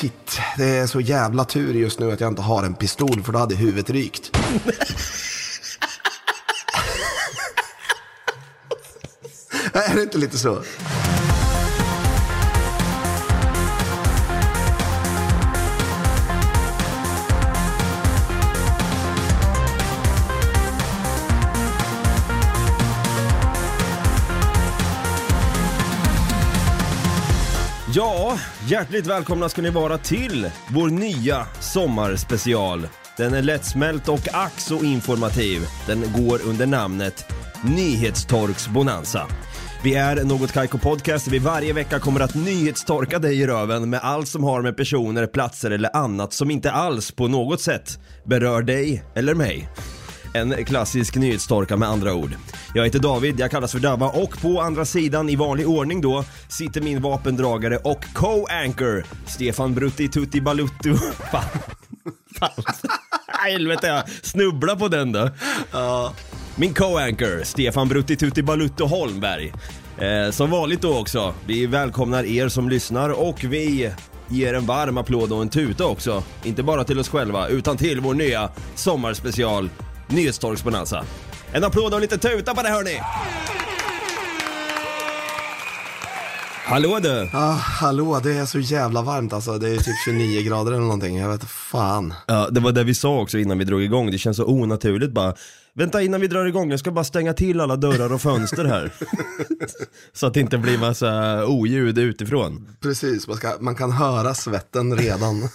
shit. Det är så jävla tur just nu att jag inte har en pistol för då hade huvudet rykt. är det inte lite så? Hjärtligt välkomna ska ni vara till vår nya sommarspecial. Den är lättsmält och ack så informativ. Den går under namnet Nyhetstorks Bonanza. Vi är Något Kaiko Podcast där vi varje vecka kommer att nyhetstorka dig i röven med allt som har med personer, platser eller annat som inte alls på något sätt berör dig eller mig. En klassisk nyhetstorka med andra ord. Jag heter David, jag kallas för Dabba och på andra sidan i vanlig ordning då sitter min vapendragare och co-anchor Stefan Brutti Tutti Balutto. Fan. Fan. Helvete, jag snubblar på den då. Min co-anchor Stefan Brutti Tutti Balutto Holmberg. Eh, som vanligt då också, vi välkomnar er som lyssnar och vi ger en varm applåd och en tuta också. Inte bara till oss själva, utan till vår nya sommarspecial Nyhetstorgsbonanza. En applåd och lite tuta på det hörni! Hallå du! Ah, hallå, det är så jävla varmt alltså. Det är typ 29 grader eller någonting. Jag vet fan. Ja, det var det vi sa också innan vi drog igång. Det känns så onaturligt bara. Vänta innan vi drar igång, jag ska bara stänga till alla dörrar och fönster här. så att det inte blir massa oljud utifrån. Precis, man, ska, man kan höra svetten redan.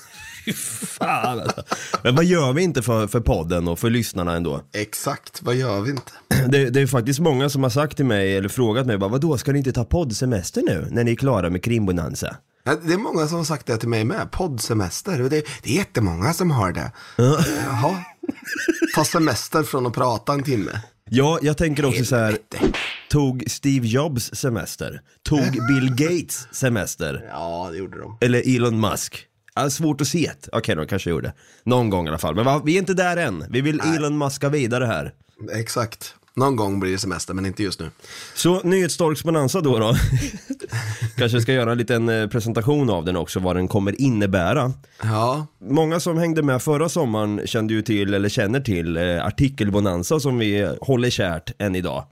Fan alltså. Men vad gör vi inte för, för podden och för lyssnarna ändå? Exakt, vad gör vi inte? Det, det är faktiskt många som har sagt till mig, eller frågat mig, bara, vadå, ska ni inte ta poddsemester nu, när ni är klara med krimbonanza? Ja, Det är många som har sagt det till mig med, poddsemester. Det, det är jättemånga som har det. Jaha, ta semester från att prata en timme. Ja, jag tänker också så här, tog Steve Jobs semester? Tog Bill Gates semester? Ja, det gjorde de. Eller Elon Musk? Ja, svårt att se. Okej, de kanske gjorde. Någon gång i alla fall. Men va, vi är inte där än. Vi vill Elon Muska vidare här. Exakt. Någon gång blir det semester, men inte just nu. Så nyhetstorksbonanza då då. kanske ska göra en liten eh, presentation av den också, vad den kommer innebära. Ja, Många som hängde med förra sommaren kände ju till, eller känner till, eh, artikelbonanza som vi håller kärt än idag.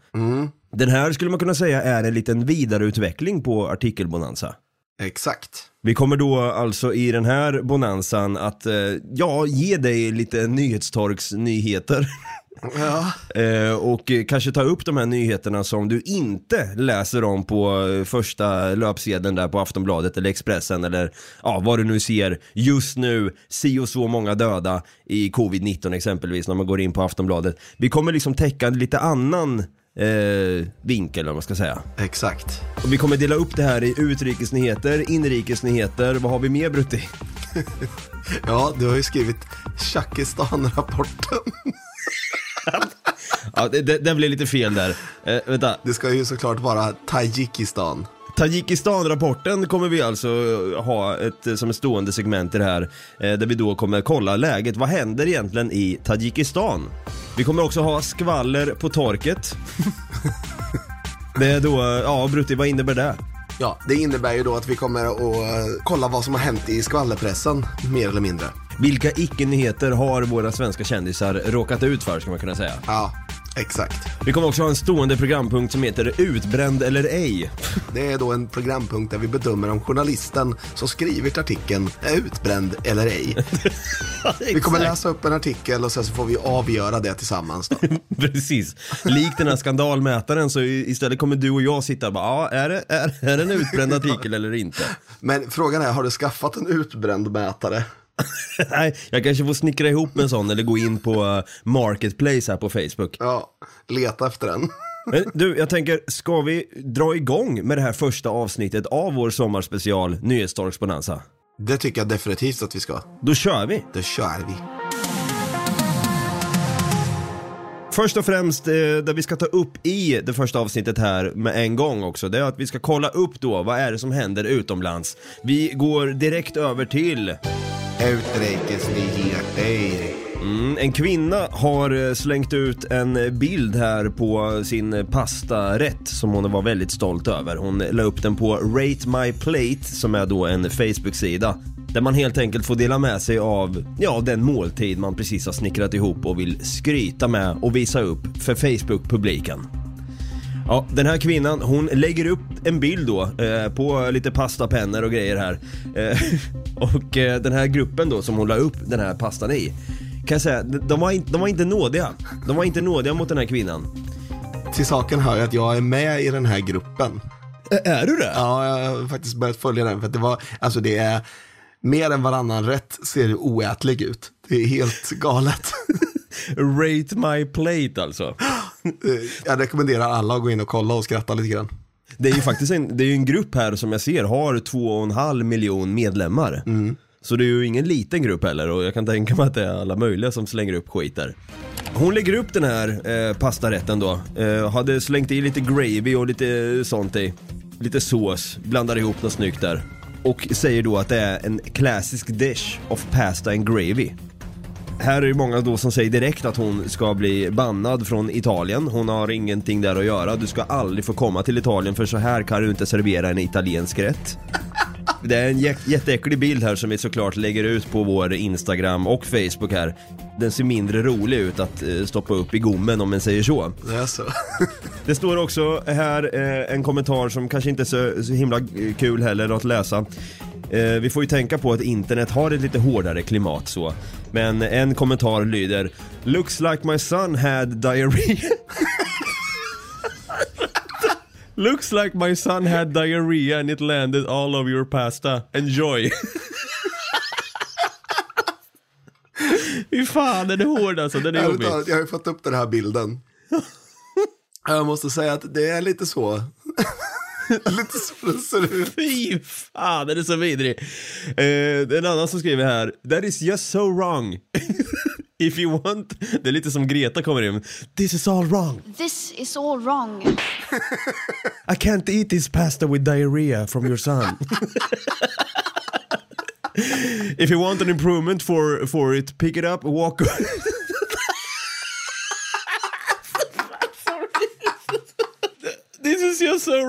Den här skulle man kunna säga är en liten vidareutveckling på artikelbonanza. Exakt. Vi kommer då alltså i den här bonanzan att, eh, ja, ge dig lite nyhetstorks nyheter. Ja, Eh, och kanske ta upp de här nyheterna som du inte läser om på eh, första löpsedeln där på Aftonbladet eller Expressen eller ja, vad du nu ser just nu, si och så många döda i covid-19 exempelvis när man går in på Aftonbladet. Vi kommer liksom täcka lite annan eh, vinkel om man ska säga. exakt. Och vi kommer dela upp det här i utrikesnyheter, inrikesnyheter, vad har vi mer Brutti? Ja, du har ju skrivit Tjackistan-rapporten. Ja, det, det, det blev lite fel där. Eh, vänta, Det ska ju såklart vara Tadzjikistan. Tadzjikistan-rapporten kommer vi alltså ha ett, som ett stående segment i det här, eh, där vi då kommer kolla läget. Vad händer egentligen i Tadzjikistan? Vi kommer också ha skvaller på torket. Det är då, ja Brutti, vad innebär det? Ja, det innebär ju då att vi kommer att eh, kolla vad som har hänt i skvallerpressen, mer eller mindre. Vilka icke-nyheter har våra svenska kändisar råkat ut för, ska man kunna säga. Ja, exakt. Vi kommer också ha en stående programpunkt som heter Utbränd eller ej. Det är då en programpunkt där vi bedömer om journalisten som skrivit artikeln är utbränd eller ej. Vi kommer läsa upp en artikel och sen så får vi avgöra det tillsammans då. Precis. Likt den här skandalmätaren så istället kommer du och jag sitta och bara, ja, är det, är, är det en utbränd artikel eller inte? Men frågan är, har du skaffat en utbränd mätare? Nej, jag kanske får snickra ihop en sån eller gå in på eh, Marketplace här på Facebook. Ja, leta efter den. Men du, jag tänker, ska vi dra igång med det här första avsnittet av vår sommarspecial Nyhetstorksbonanza? Det tycker jag definitivt att vi ska. Då kör vi! Det kör vi. Först och främst, eh, det vi ska ta upp i det första avsnittet här med en gång också, det är att vi ska kolla upp då, vad är det som händer utomlands? Vi går direkt över till Utrikesnyheter. Mm, en kvinna har eh, slängt ut en eh, bild här på sin eh, pastarätt som hon var väldigt stolt över. Hon la upp den på Rate My Plate som är då en Facebook-sida. Där man helt enkelt får dela med sig av, ja, den måltid man precis har snickrat ihop och vill skryta med och visa upp för Facebook-publiken. Ja, den här kvinnan, hon lägger upp en bild då eh, på lite pastapennor och grejer här. Eh, och eh, den här gruppen då som hon la upp den här pastan i, kan jag säga, de var, in, de var inte nådiga. De var inte nådiga mot den här kvinnan. Till saken hör jag att jag är med i den här gruppen. Är du det? Ja, jag har faktiskt börjat följa den för att det var, alltså det är mer än varannan rätt ser det oätlig ut. Det är helt galet. Rate my plate alltså. Jag rekommenderar alla att gå in och kolla och skratta lite grann. Det är ju faktiskt en, det är en grupp här som jag ser har två och en halv miljon medlemmar. Så det är ju ingen liten grupp heller och jag kan tänka mig att det är alla möjliga som slänger upp skit där. Hon lägger upp den här eh, pastarätten då, eh, hade slängt i lite gravy och lite sånt i. Lite sås, blandar ihop något snyggt där. Och säger då att det är en classic dish of pasta and gravy. Här är det många då som säger direkt att hon ska bli bannad från Italien. Hon har ingenting där att göra. Du ska aldrig få komma till Italien för så här kan du inte servera en italiensk rätt. Det är en jä- jätteäcklig bild här som vi såklart lägger ut på vår Instagram och Facebook här. Den ser mindre rolig ut att eh, stoppa upp i gommen om man säger så. Det är så. Det står också här eh, en kommentar som kanske inte är så, så himla eh, kul heller att läsa. Vi får ju tänka på att internet har ett lite hårdare klimat så. Men en kommentar lyder Looks like my son had diarrhea. Looks like my son had diarrhea and it landed all of your pasta. Enjoy. Fy fan den är hård alltså, den är jobbig. jag har ju fått upp den här bilden. Jag måste säga att det är lite så. lite så det ser ut. Fy fan, den är så vidrig. Eh, det är en annan som skriver här, that is just so wrong. If you want, det är lite som Greta kommer in, this is all wrong. This is all wrong. I can't eat this pasta with diarrhea from your son. If you want an improvement for, for it, pick it up, walk...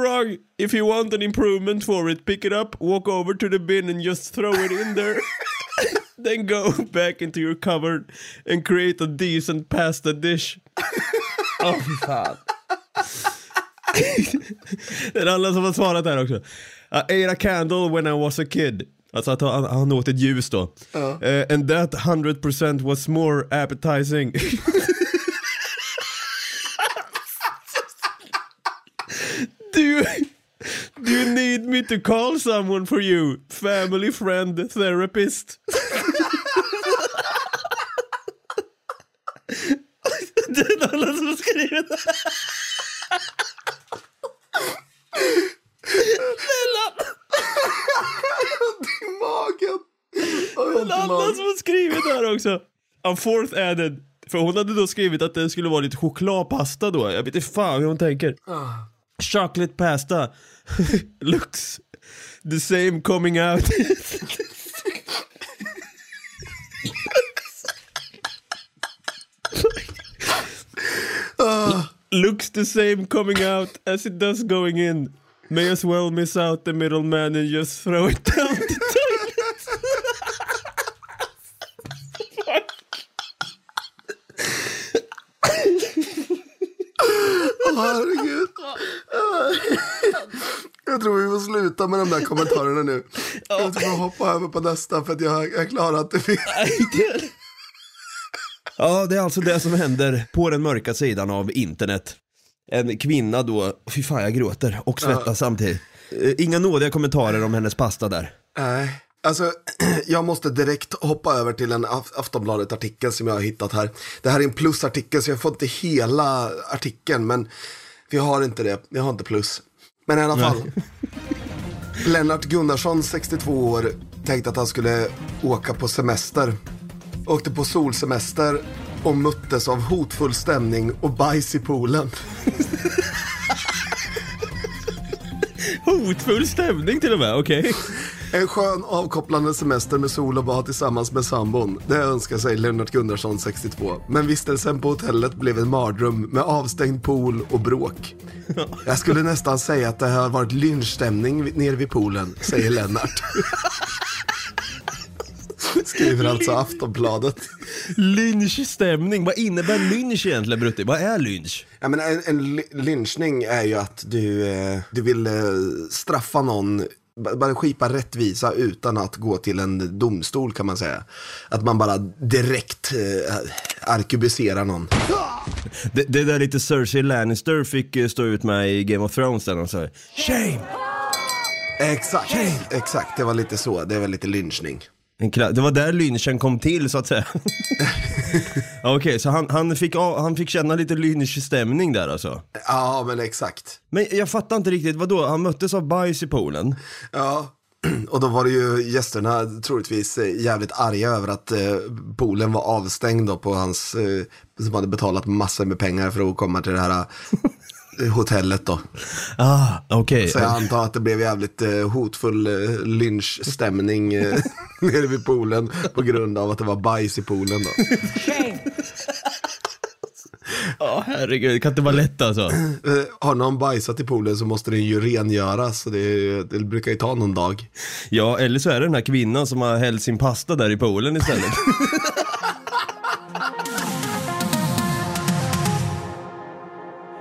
wrong. If you want an improvement for it, pick it up, walk over to the bin and just throw it in there. then go back into your cupboard and create a decent pasta dish. Fy fan. Det är alla som har svarat här också. I ate a candle when I was a kid. Alltså att han, han åt ett ljus då. Eh, and that 100% was more appetizing. You need me to call someone for you? Family, friend, therapist? Det är alla som har skrivit det. Magen. Oj, ont i En annan magen. som har skrivit här också. A fourth added. För hon hade då skrivit att det skulle vara lite chokladpasta då. Jag vet inte fan hur hon tänker. Chocolate pasta. Looks the same coming out. Oh. Looks the same coming out as it does going in. May as well miss out the middleman and just throw it down tror vi får sluta med de där kommentarerna nu. Jag tror hoppa över på nästa för att jag, klarar inte det. Ja, det är alltså det som händer på den mörka sidan av internet. En kvinna då, fy fan jag gråter och svettas samtidigt. Eh, Inga nådiga kommentarer om hennes pasta där. Nej. Alltså, jag måste direkt hoppa över till en Af- Aftonbladet-artikel som jag har hittat här. Det här är en plusartikel så jag får inte hela artikeln, men vi har inte det. Vi har inte plus. Men i alla fall. Lennart Gunnarsson, 62 år, tänkte att han skulle åka på semester. Åkte på solsemester och möttes av hotfull stämning och bajs i poolen. Hotfull stämning till och med, okej. En skön avkopplande semester med sol och bad tillsammans med sambon. Det önskar sig Lennart Gunnarsson, 62. Men vistelsen på hotellet blev en mardröm med avstängd pool och bråk. Jag skulle nästan säga att det har varit lynchstämning nere vid poolen, säger Lennart. Skriver alltså Aftonbladet. Lynchstämning, vad innebär lynch egentligen Brutti? Vad är lynch? Ja, men en, en ly- lynchning är ju att du, eh, du vill eh, straffa någon, bara skipa rättvisa utan att gå till en domstol kan man säga. Att man bara direkt eh, arkebuserar någon. Det, det där lite Cersei Lannister fick eh, stå ut med i Game of Thrones där de sa Shame! Exakt, exakt, det var lite så, det var lite lynchning. Det var där lynchen kom till så att säga. Okej, så han, han, fick, han fick känna lite lynchstämning där alltså. Ja, men exakt. Men jag fattar inte riktigt, vadå? Han möttes av bajs i poolen? Ja, och då var det ju gästerna troligtvis eh, jävligt arga över att eh, poolen var avstängd då på hans, eh, som hade betalat massor med pengar för att komma till det här eh, hotellet då. Ah, okej. Så jag antar att det blev jävligt eh, hotfull eh, lynchstämning eh, nere vid poolen på grund av att det var bajs i poolen då. Ja, herregud, det kan inte vara lätt alltså. Eh, har någon bajsat i poolen så måste den ju rengöras, så det, det brukar ju ta någon dag. Ja, eller så är det den här kvinnan som har hällt sin pasta där i poolen istället.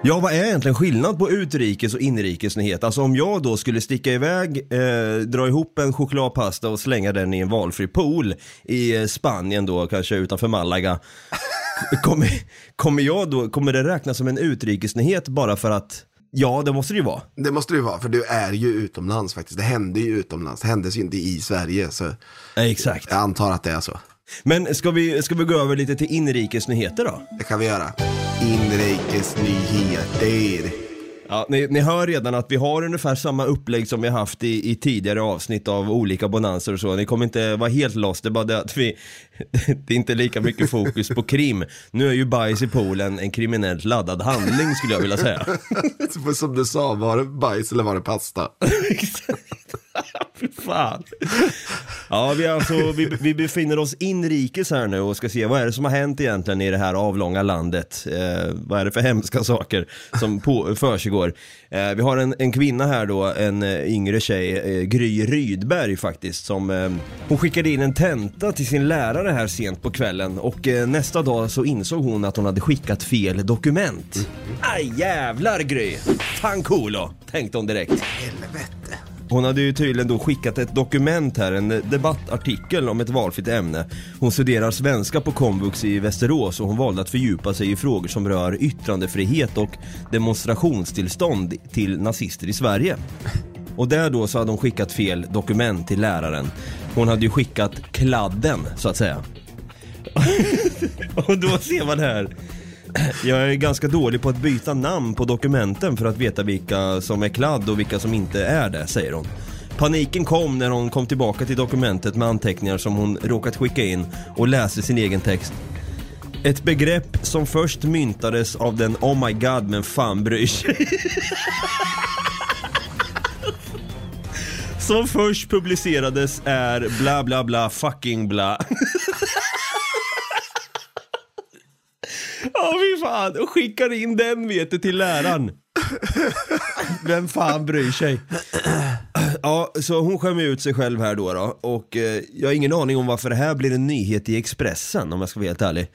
Ja, vad är egentligen skillnad på utrikes och inrikesnyhet? Alltså om jag då skulle sticka iväg, eh, dra ihop en chokladpasta och slänga den i en valfri pool i eh, Spanien då, kanske utanför Malaga. Kommer, kommer jag då, kommer det räknas som en utrikesnyhet bara för att, ja det måste det ju vara. Det måste det ju vara, för du är ju utomlands faktiskt. Det hände ju utomlands, det hände ju inte i Sverige. Så Ja, exakt. jag antar att det är så. Men ska vi, ska vi gå över lite till inrikesnyheter då? Det kan vi göra. Inrikesnyheter. Ja, ni, ni hör redan att vi har ungefär samma upplägg som vi haft i, i tidigare avsnitt av olika bonanser och så. Ni kommer inte vara helt lost, det är bara det att vi, det är inte lika mycket fokus på krim. Nu är ju bajs i poolen en kriminellt laddad handling skulle jag vilja säga. Som du sa, var det bajs eller var det pasta? Fy fan. Ja, vi, alltså, vi, vi befinner oss inrikes här nu och ska se vad är det som har hänt egentligen i det här avlånga landet. Eh, vad är det för hemska saker som på, försiggår. Eh, vi har en, en kvinna här då, en eh, yngre tjej, eh, Gry Rydberg faktiskt, som eh, hon skickade in en tenta till sin lärare här sent på kvällen och eh, nästa dag så insåg hon att hon hade skickat fel dokument. Aj jävlar Gry! Fan coolo, tänkte hon direkt. Helvete. Hon hade ju tydligen då skickat ett dokument här, en debattartikel om ett valfritt ämne. Hon studerar svenska på komvux i Västerås och hon valde att fördjupa sig i frågor som rör yttrandefrihet och demonstrationstillstånd till nazister i Sverige. Och där då så hade hon skickat fel dokument till läraren. Hon hade ju skickat kladden, så att säga. och då ser man här jag är ganska dålig på att byta namn på dokumenten för att veta vilka som är kladd och vilka som inte är det, säger hon. Paniken kom när hon kom tillbaka till dokumentet med anteckningar som hon råkat skicka in och läste sin egen text. Ett begrepp som först myntades av den Oh my god men fan bryr sig. Som först publicerades är bla bla bla fucking bla. Ja, fy fan. Och skickar in den vet du till läraren. Vem fan bryr sig? Ja, så hon skämmer ut sig själv här då, då. och eh, jag har ingen aning om varför det här blir en nyhet i Expressen om jag ska vara helt ärlig.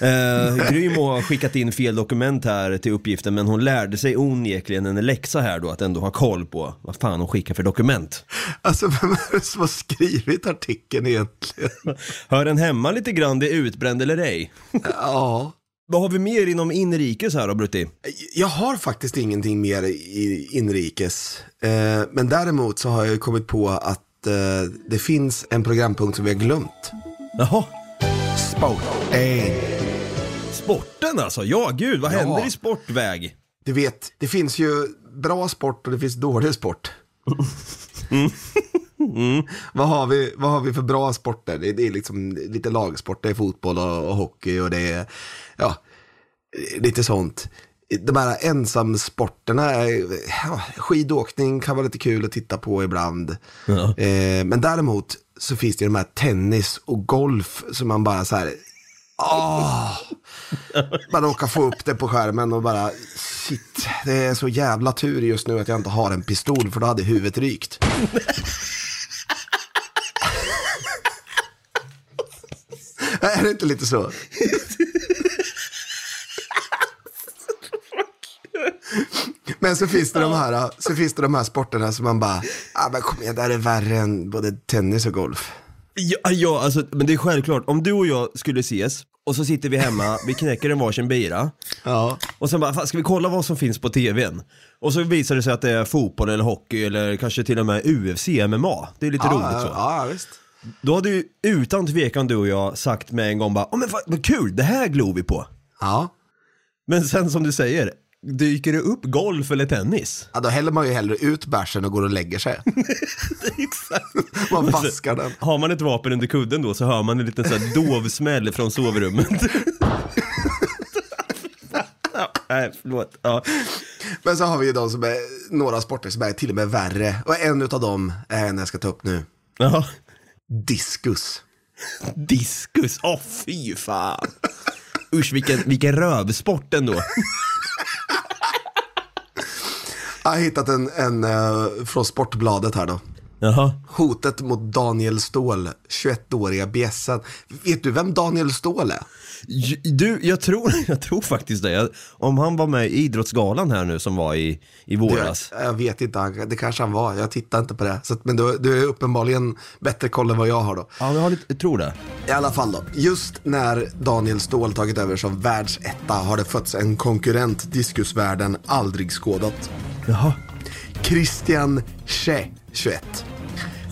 Eh, Gry må ha skickat in fel dokument här till uppgiften men hon lärde sig onekligen en läxa här då att ändå ha koll på vad fan hon skickar för dokument. Alltså vem är det som har skrivit artikeln egentligen? Hör den hemma lite grann det är utbränd eller ej? Ja. Vad har vi mer inom inrikes här då Brutti? Jag har faktiskt ingenting mer i inrikes. Eh, men däremot så har jag kommit på att eh, det finns en programpunkt som vi har glömt. Jaha, Sport. Eh, sporten alltså? Ja gud, vad Ja. händer i sportväg? du vet, det finns ju bra sport och det finns dålig sport. vad, har vi, vad har vi för bra sporter? Det, det är liksom lite lagsport, det är fotboll och, och hockey och det är, ja, lite sånt. De här ensamsporterna, ja, skidåkning kan vara lite kul att titta på ibland. Ja. Eh, men däremot så finns det ju de här tennis och golf som man bara så här, ah. åh, man råkar få upp det på skärmen och bara, shit, det är så jävla tur just nu att jag inte har en pistol för då hade huvudet rykt. Är det inte lite så? Men så finns det de här, så finns det de här sporterna som man bara, ah, men kom igen, det här är värre än både tennis och golf. Ja, ja alltså, men det är självklart. Om du och jag skulle ses och så sitter vi hemma, vi knäcker en varsin bira Ja, och sen bara, ska vi kolla vad som finns på tvn? Och så visar det sig att det är fotboll eller hockey eller kanske till och med UFC, MMA. Det är lite ja, roligt så. ja, visst. Då hade ju utan tvekan du och jag sagt med en gång bara, åh men vad, vad kul, det här glor vi på. Ja. Men sen som du säger, dyker det upp golf eller tennis? ja, då häller man ju hellre ut bärsen och går och lägger sig. Exakt. Man vaskar den. Har man ett vapen under kudden då så hör man en liten sån här dov smäll från sovrummet. ja, nej, förlåt. Ja. Men så har vi ju de som är, några sporter som är till och med värre. Och en av dem är en jag ska ta upp nu. Ja. Diskus. Diskus, åh fy fan. Usch vilken, vilken rövsport ändå. Jag har hittat en, en eh, från Sportbladet här då. Jaha. Hotet mot Daniel Ståhl, 21-åriga bjässen. Vet du vem Daniel Ståhl är? J- Du, jag tror, jag tror faktiskt det. Jag- Om han var med i Idrottsgalan här nu som var i, i våras. Jag, jag vet inte, han- det kanske han var. Jag tittar inte på det. Så, att- men du, du är uppenbarligen bättre koll än vad jag har då. Ja, jag, har lite, jag tror det. I alla fall då. Just när Daniel Ståhl tagit över som världsetta har det fötts en konkurrent diskusvärlden aldrig skådat. Jaha. Christian Che, 21.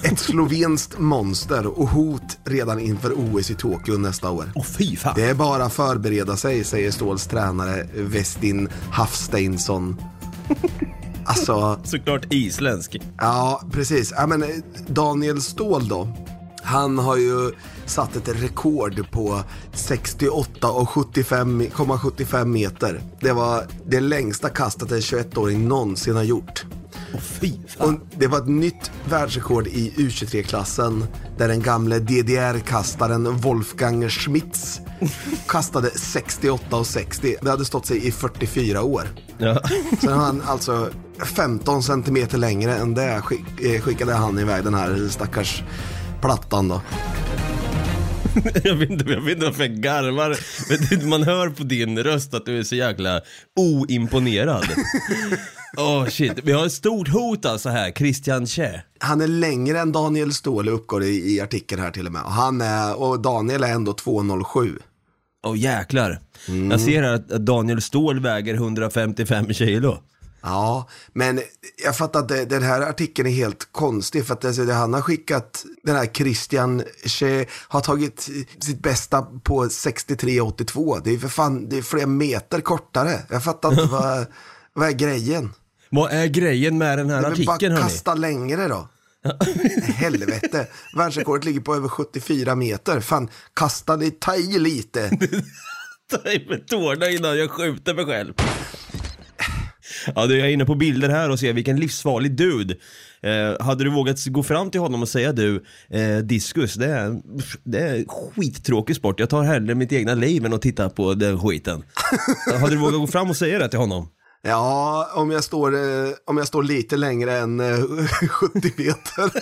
Ett slovenskt monster och hot redan inför OS i Tokyo nästa år. Åh fy fan. Det är bara att förbereda sig, säger Ståhls tränare Westin Hafsteinsson. Alltså, Såklart isländsk. ja precis. Ja, men, eh, Daniel Ståhl då. Han har ju satt ett rekord på 68,75 meter. Det var det längsta kastet en 21-åring någonsin har gjort. Fan. Och det var ett nytt världsrekord i U23-klassen där den gamle DDR-kastaren Wolfgang Schmitz kastade 68,60. Det hade stått sig i 44 år. Ja. Sen har han alltså 15 centimeter längre än det eh, skickade han iväg den här stackars plattan då. jag, vet inte, jag vet inte varför jag garvar. Men Man hör på din röst att du är så jäkla oimponerad. Åh shit, vi har ett stort hot alltså här, Christian Che. Han är längre än Daniel Ståhle uppgår i, i artikeln här till och med. Och, han är, och Daniel är ändå 2,07. Åh jäklar. Jag ser här att Daniel Ståhl väger 155 kilo. Ja, men jag fattar att den här artikeln är helt konstig för att det han har skickat, den här Christian Che har tagit sitt bästa på 63,82. Det är för fan, det är flera meter kortare. Jag fattar inte vad, vad är grejen? Vad är grejen med den här väl bara artikeln hörni? kasta längre då. Helvete, världsrekordet ligger på över 74 meter. Fan, kasta ta i lite. Ta i med tårna innan jag skjuter mig själv. Ja, du, jag är inne på bilder här och ser vilken livsfarlig dude. Eh, hade du vågat gå fram till honom och säga du, eh, diskus, det är, det är skittråkig sport. Jag tar hellre mitt egna liv än att titta på den skiten. hade du vågat gå fram och säga det till honom? Ja, om jag står, eh, om jag står lite längre än eh, 70 meter.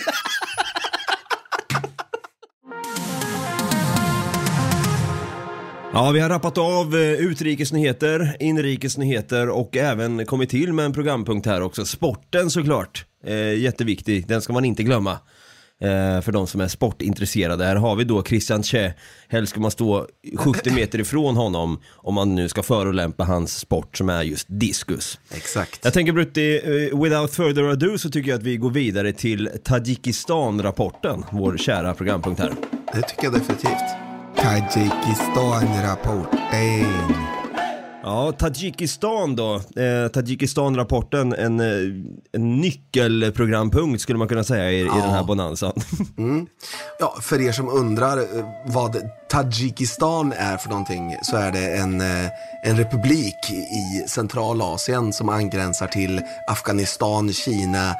Ja, vi har rappat av eh, utrikesnyheter, inrikesnyheter och även kommit till med en programpunkt här också. Sporten såklart, eh, jätteviktig, den ska man inte glömma. Eh, för de som är sportintresserade. Här har vi då Christian Che. Helst ska man stå 70 meter ifrån honom om man nu ska förolämpa hans sport som är just diskus. Exakt. Jag tänker Brutti, eh, without further ado så tycker jag att vi går vidare till Tadzjikistan-rapporten, vår kära programpunkt här. Det tycker jag definitivt. Tadzjikistan-rapporten. Ja, Tadzjikistan då. Eh, Tadzjikistan-rapporten, en, eh, en nyckelprogrampunkt skulle man kunna säga i, i den här bonanzan. Ja, för er som undrar eh, vad Tadzjikistan är för någonting så är det en, eh, en republik i Centralasien som angränsar till Afghanistan, Kina,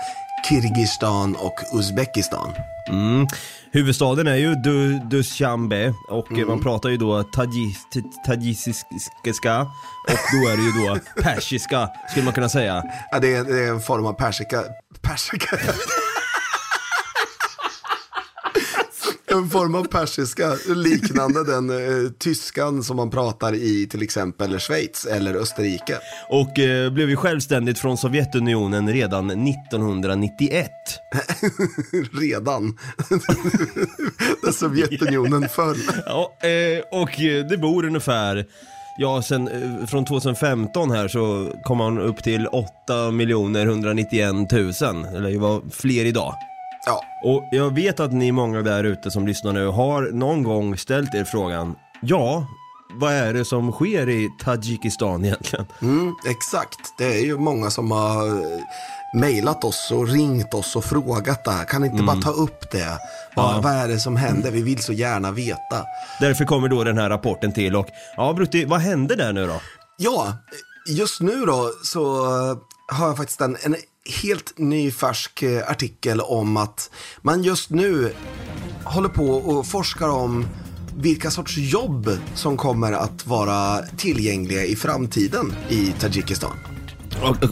Kirgizistan och Uzbekistan. Mm. Huvudstaden är ju du, Dushanbe och eh, man pratar ju då tadji- t- tadzjikiska och då är det ju då persiska skulle man kunna säga. Ja, det, är, det är en form av persika. Persika? En form av persiska, liknande den eh, tyskan som man pratar i till exempel Schweiz eller Österrike. Och eh, blev ju självständigt från Sovjetunionen redan 1991. Redan. När Sovjetunionen föll. Ja, eh, och eh, det bor ungefär, ja sen eh, från 2015 här så kom man upp till 8 191 000, eller det var fler idag. Ja, Och jag vet att ni många där ute som lyssnar nu har någon gång ställt er frågan, ja, vad är det som sker i Tadzjikistan egentligen? mm, exakt. Det är ju många som har eh, mejlat oss och ringt oss och frågat det här. Kan inte bara ta upp det? Vad, Ja. vad är det som händer? Vi vill så gärna veta. Därför kommer då den här rapporten till och, ja Brutti, vad hände där nu då? Ja, just nu då så eh, har jag faktiskt en, en helt ny färsk eh, artikel om att man just nu håller på och forskar om vilka sorts jobb som kommer att vara tillgängliga i framtiden i Tadzjikistan.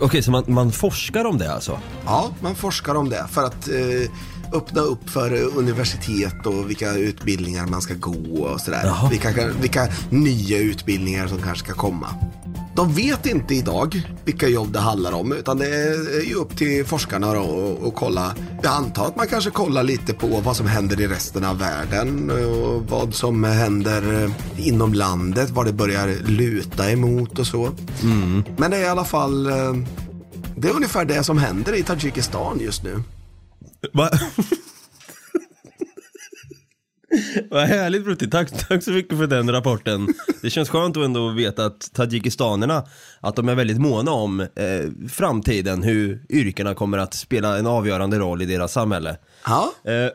Okej, så man, man forskar om det alltså? Ja, man forskar om det för att eh, öppna upp för eh, universitet och vilka utbildningar man ska gå och sådär. Vilka, vilka nya utbildningar som kanske ska komma. De vet inte idag vilka jobb det handlar om utan det är ju upp till forskarna och kolla. Jag antar att man kanske kollar lite på vad som händer i resten av världen och vad som händer eh, inom landet, vad det börjar luta emot och så. Men det är i alla fall eh, det är ungefär det som händer i Tadzjikistan just nu. Va? Vad härligt Brutti, tack, tack så mycket för den rapporten. Det känns skönt att ändå veta att tadzjikistanerna, att de är väldigt måna om eh, framtiden, hur yrkena kommer att spela en avgörande roll i deras samhälle. Ja, Eh,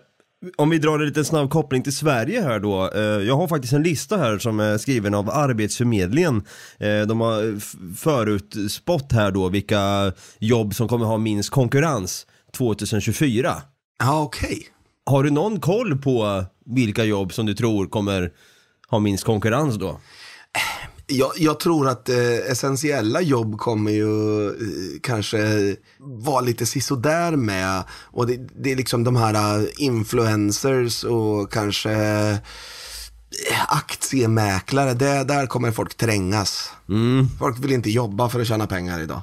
om vi drar en liten snabb koppling till Sverige här då. Eh, jag har faktiskt en lista här som är skriven av Arbetsförmedlingen. Eh, de har f- förutspått här då vilka jobb som kommer ha minst konkurrens 2024. ja okej. Har du någon koll på vilka jobb som du tror kommer ha minst konkurrens då? Jag, jag tror att eh, essentiella jobb kommer ju eh, kanske vara lite sisådär med. Och det, det är liksom de här eh, influencers och kanske eh, aktiemäklare. Det, där kommer folk trängas. Folk vill inte jobba för att tjäna pengar idag.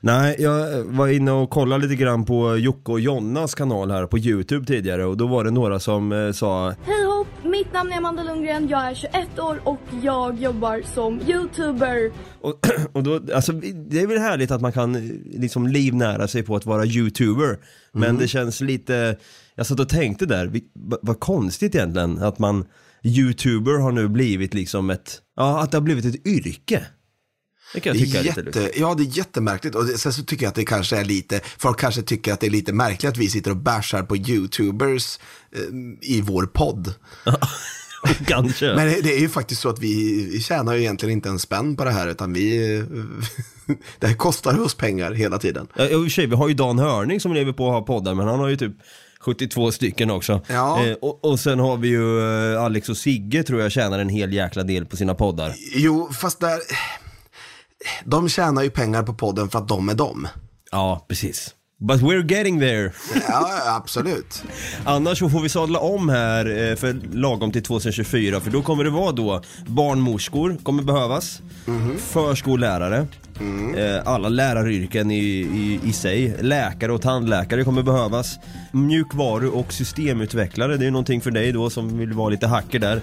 Nej, jag var inne och kollade lite grann på Jocke och Jonnas kanal här på YouTube tidigare och då var det några som eh, sa Hej hopp! Mitt namn är Amanda Lundgren, jag är 21 år och jag jobbar som youtuber. Och, och då, alltså, det är väl härligt att man kan eh, liksom livnära sig på att vara youtuber Men det känns lite, jag satt och tänkte där, vi- vad konstigt egentligen att man Youtuber har nu blivit liksom ett, ja att det har blivit ett yrke Det kan jag tycka är lite lustigt Jätte, ja, det är jättemärkligt. Och det- sen så tycker jag att det kanske är lite, folk kanske tycker att det är lite märkligt att vi sitter och bashar på YouTubers eh, i vår podd. Kanske Men det, det är ju faktiskt så att vi, tjänar ju egentligen inte en spänn på det här, utan vi, det här kostar oss pengar hela tiden. Ja, och sig, vi har ju Dan Hörning som lever på att ha poddar, men han har ju typ 72 stycken också. Ja. Eh, och, och sen har vi ju eh, Alex och Sigge tror jag tjänar en hel jäkla del på sina poddar. Jo, fast där, de tjänar ju pengar på podden för att de är de. Ja, precis. But we're getting there. Ja, absolut. Annars så får vi sadla om här eh, för lagom till 2024 för då kommer det vara då barnmorskor kommer behövas, förskollärare, eh, alla läraryrken i, i, i sig, läkare och tandläkare kommer behövas, mjukvaru och systemutvecklare, det är någonting för dig då som vill vara lite hacker där.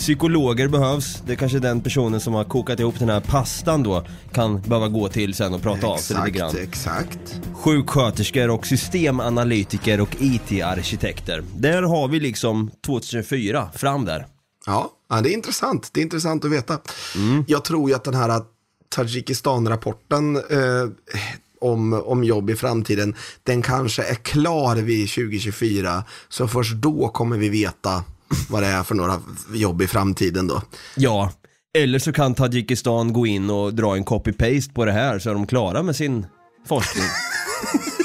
Psykologer behövs, det är kanske den personen som har kokat ihop den här pastan då kan behöva gå till sen och prata av sig lite Exakt, grann exakt. sjuksköterskor och systemanalytiker och IT-arkitekter. Där har vi liksom 2024 fram där. Ja, det är intressant. Det är intressant att veta. Jag tror ju att den här Tadzjikistan-rapporten eh, om, om jobb i framtiden, den kanske är klar vid 2024. Så först då kommer vi veta vad det är för några jobb i framtiden då. Ja, eller så kan Tadzjikistan gå in och dra en copy-paste på det här så är de klara med sin forskning.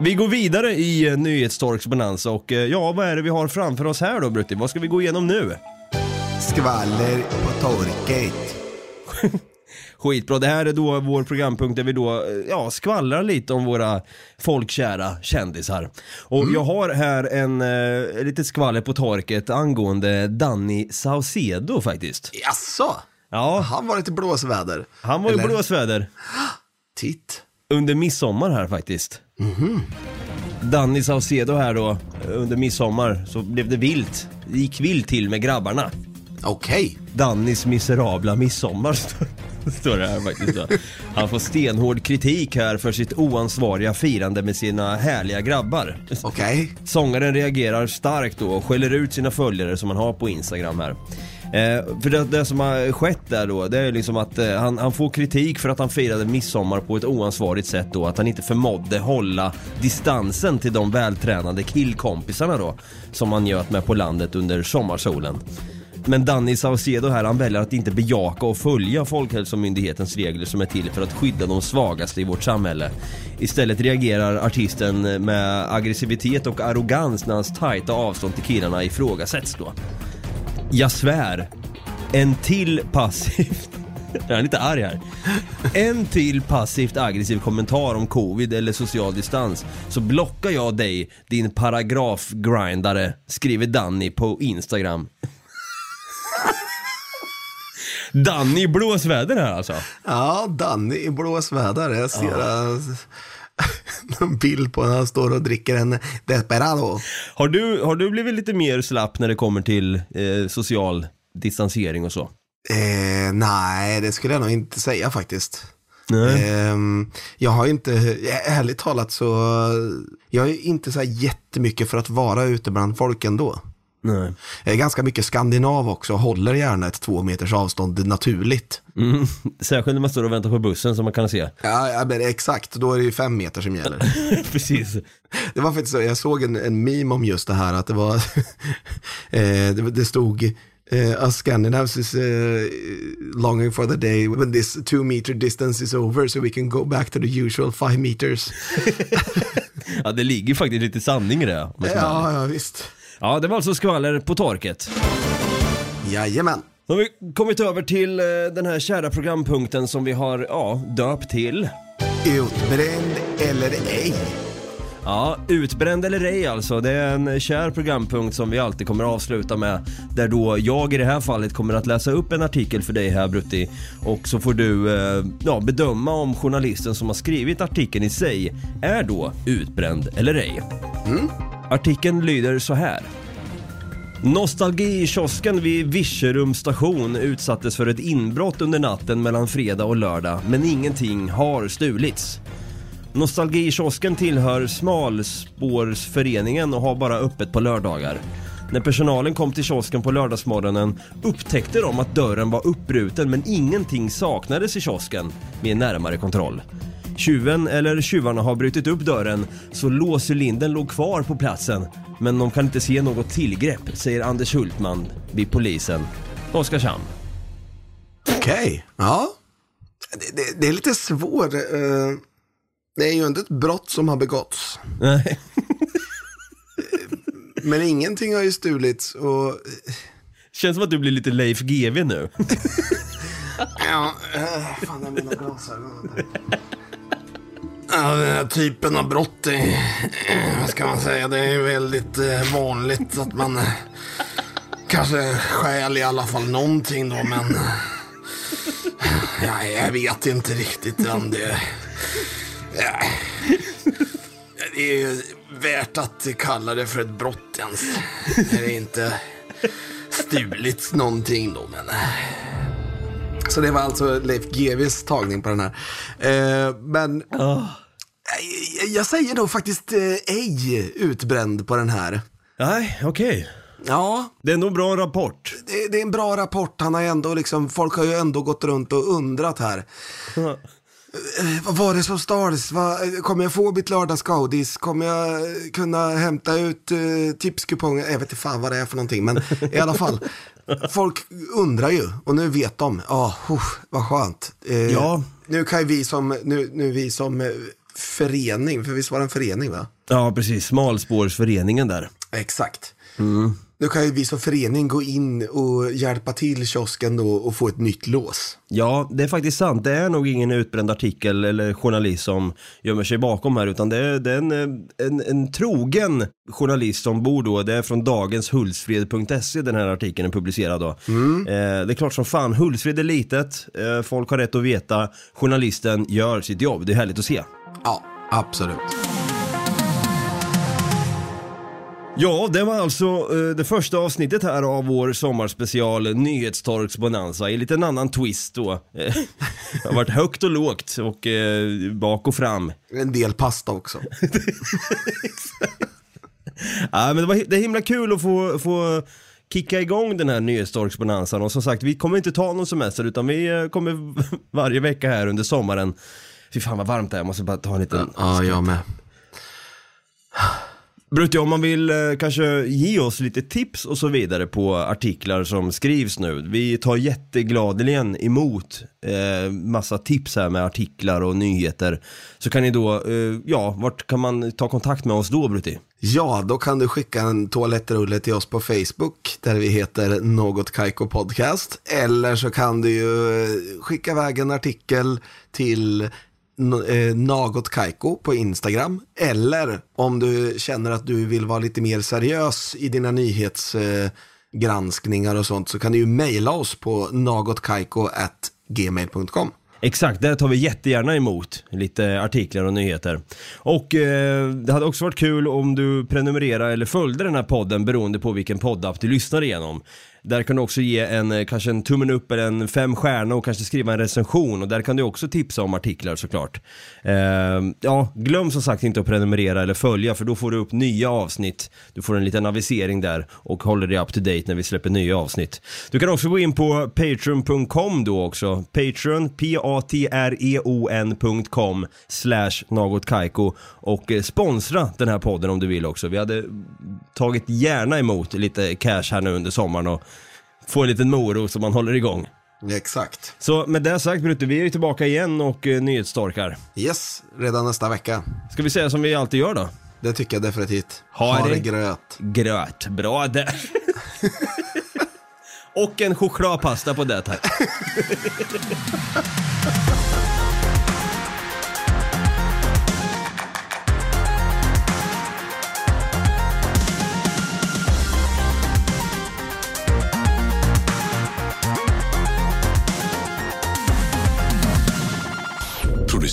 Vi går vidare i eh, Nyhetstorks bonanza och eh, ja, vad är det vi har framför oss här då Brutti? Vad ska vi gå igenom nu? Skvaller på torket. Skitbra, det här är då vår programpunkt där vi då, eh, ja, skvallrar lite om våra folkkära kändisar. Och jag har här en, eh, litet skvaller på torket angående Danny Saucedo faktiskt. Jaså? Ja, Han var lite blåsväder. han var ju Eller? blåsväder Titt. under midsommar här faktiskt. Danny Saucedo här då, eh, under midsommar så blev det vilt. Det gick vilt till med grabbarna. Okej. Dannys miserabla midsommar står- det här faktiskt då. Han får stenhård kritik här för sitt oansvariga firande med sina härliga grabbar. Okej. Sångaren reagerar starkt då och skäller ut sina följare som han har på Instagram här. Eh, för det, det som har skett där då, det är liksom att eh, han, han får kritik för att han firade midsommar på ett oansvarigt sätt då. Att han inte förmådde hålla distansen till de vältränade killkompisarna då. Som han göt med på landet under sommarsolen. Men Danny Saucedo här, han väljer att inte bejaka och följa Folkhälsomyndighetens regler som är till för att skydda de svagaste i vårt samhälle. Istället reagerar artisten med aggressivitet och arrogans när hans tajta avstånd till killarna ifrågasätts då. Jag svär, en till passivt jag är lite arg här. En till passivt aggressiv kommentar om covid eller social distans så blockar jag dig din paragrafgrindare, skriver Danny på Instagram. Danny i blåsväder här alltså. Ja, Danny i blåsväder. Jag ser uh, en bild på när han står och dricker en Desperado. Har du, har du blivit lite mer slapp när det kommer till eh, social distansering och så? Eh, nej, det skulle jag nog inte säga faktiskt. Nej. Ehm, jag har inte, ärligt talat så, jag är inte så här jättemycket för att vara ute bland folk ändå. Nej. Jag är ganska mycket skandinav också och håller gärna ett två meters avstånd naturligt. Mm. Särskilt när man står och väntar på bussen som man kan se. Ja, ja, men exakt, då är det ju fem meter som gäller. Precis. Det var faktiskt så, jag såg en, en meme om just det här att det var, eh, det, det stod uh, us Scandinaves is uh, longing for the day when this two meter distance is over so we can go back to the usual five meters. Ja, det ligger faktiskt lite sanning i det. ja, ja, visst. Ja, det var alltså skvaller på torket. Jajamän. Då har vi kommit över till eh, den här kära programpunkten som vi har, ja, döpt till. Utbränd eller ej? Ja, utbränd eller ej alltså. Det är en kär programpunkt som vi alltid kommer att avsluta med. Där då jag i det här fallet kommer att läsa upp en artikel för dig här Brutti. Och så får du eh, ja, bedöma om journalisten som har skrivit artikeln i sig är då utbränd eller ej. Artikeln lyder så här. Nostalgikiosken vid Virserum station utsattes för ett inbrott under natten mellan fredag och lördag, men ingenting har stulits. Nostalgikiosken tillhör Smalspårsföreningen och har bara öppet på lördagar. När personalen kom till kiosken på lördagsmorgonen upptäckte de att dörren var uppbruten men ingenting saknades i kiosken med en närmare kontroll. Tjuven eller tjuvarna har brutit upp dörren så låscylindern låg kvar på platsen men de kan inte se något tillgrepp, säger Anders Hultman vid polisen. Oskarshamn. Okej, ja. Det, det, det är lite svårt. Uh eh, det är ju inte ett brott som har begåtts. Nej. Men ingenting har ju stulits och... Känns som att du blir lite Leif GW nu. Ja, eh, fan är mina glasögon. Ja, den här typen av brott, är, eh, vad ska man säga, det är väldigt eh, vanligt att man kanske stjäl i alla fall någonting då, men ja, jag vet inte riktigt om det... Det är ju värt att kalla det för ett brott ens. När det inte stulits någonting då, men... så det var alltså Leif GWs tagning på den här. Eh, men jag, jag säger nog faktiskt eh, ej utbränd på den här. Nej, okej. Ja, Det är nog bra rapport. det, det är en bra rapport. Han har ändå liksom, folk har ju ändå gått runt och undrat här. Eh, vad var det som stals? Vad- Kommer jag få mitt lördagsgodis? Kommer jag eh, kunna hämta ut uh, tipskuponger? Jag vet inte fan vad det är för någonting, men i alla fall. Folk undrar ju och nu vet de. Ja, oh, vad skönt. Eh, Ja. Nu kan ju vi som, nu, nu vi som eh, förening, för visst var det en förening va? Ja, precis. Smalspårsföreningen där. Exakt. Då kan ju vi som förening gå in och hjälpa till kiosken då och få ett nytt lås. Ja, det är faktiskt sant. Det är nog ingen utbränd artikel eller journalist som gömmer sig bakom här, utan det är, det är en, en, en trogen journalist som bor då. Det är från dagenshultsfred.se den här artikeln är publicerad då. Eh, det är klart som fan, Hultsfred är litet, eh, folk har rätt att veta, journalisten gör sitt jobb. Det är härligt att se. Ja, absolut. Ja, det var alltså eh, det första avsnittet här av vår sommarspecial Nyhetstorksbonanza i lite en annan twist då. Eh, det har varit högt och lågt och eh, bak och fram. En del pasta också. Ja, men det, var, det är himla kul att få, få kicka igång den här nyhetstorksbonanzan och som sagt, vi kommer inte ta någon semester utan vi kommer varje vecka här under sommaren. Fy fan vad varmt det är, jag måste bara ta en liten... Ja, jag med. Brutti, om man vill eh, kanske ge oss lite tips och så vidare på artiklar som skrivs nu. Vi tar jättegladeligen emot eh, massa tips här med artiklar och nyheter. Så kan ni då, eh, ja, vart kan man ta kontakt med oss då Brutti? Ja, då kan du skicka en toalettrulle till oss på Facebook där vi heter Något Kaiko Podcast. Eller så kan du ju eh, skicka iväg en artikel till Eh, Nagot Kaiko på Instagram. Eller om du känner att du vill vara lite mer seriös i dina nyhetsgranskningar och sånt så kan du ju mejla oss på nagotkaiko@gmail.com. Exakt, där tar vi jättegärna emot lite artiklar och nyheter. Och eh, det hade också varit kul om du prenumererar eller följde den här podden beroende på vilken poddapp du lyssnar igenom. Där kan du också ge en, eh, kanske en tummen upp eller en fem stjärnor och kanske skriva en recension och där kan du också tipsa om artiklar såklart. Eh, ja, glöm som sagt inte att prenumerera eller följa för då får du upp nya avsnitt. Du får en liten avisering där och håller dig up to date när vi släpper nya avsnitt. Du kan också gå in på patreon.com då också. Patreon, p-a-t-r-e-o-n.com slash nagotkaiko och eh, sponsra den här podden om du vill också. Vi hade tagit gärna emot lite cash här nu under sommaren och få en liten morot så man håller igång. Exakt. Så med det sagt Brutte, vi är ju tillbaka igen och eh, nyhetsstorkar. Yes, redan nästa vecka. Ska vi säga som vi alltid gör då? Det tycker jag definitivt. Ha det gröt. Gröt, bra där. och en chokladpasta på det tack.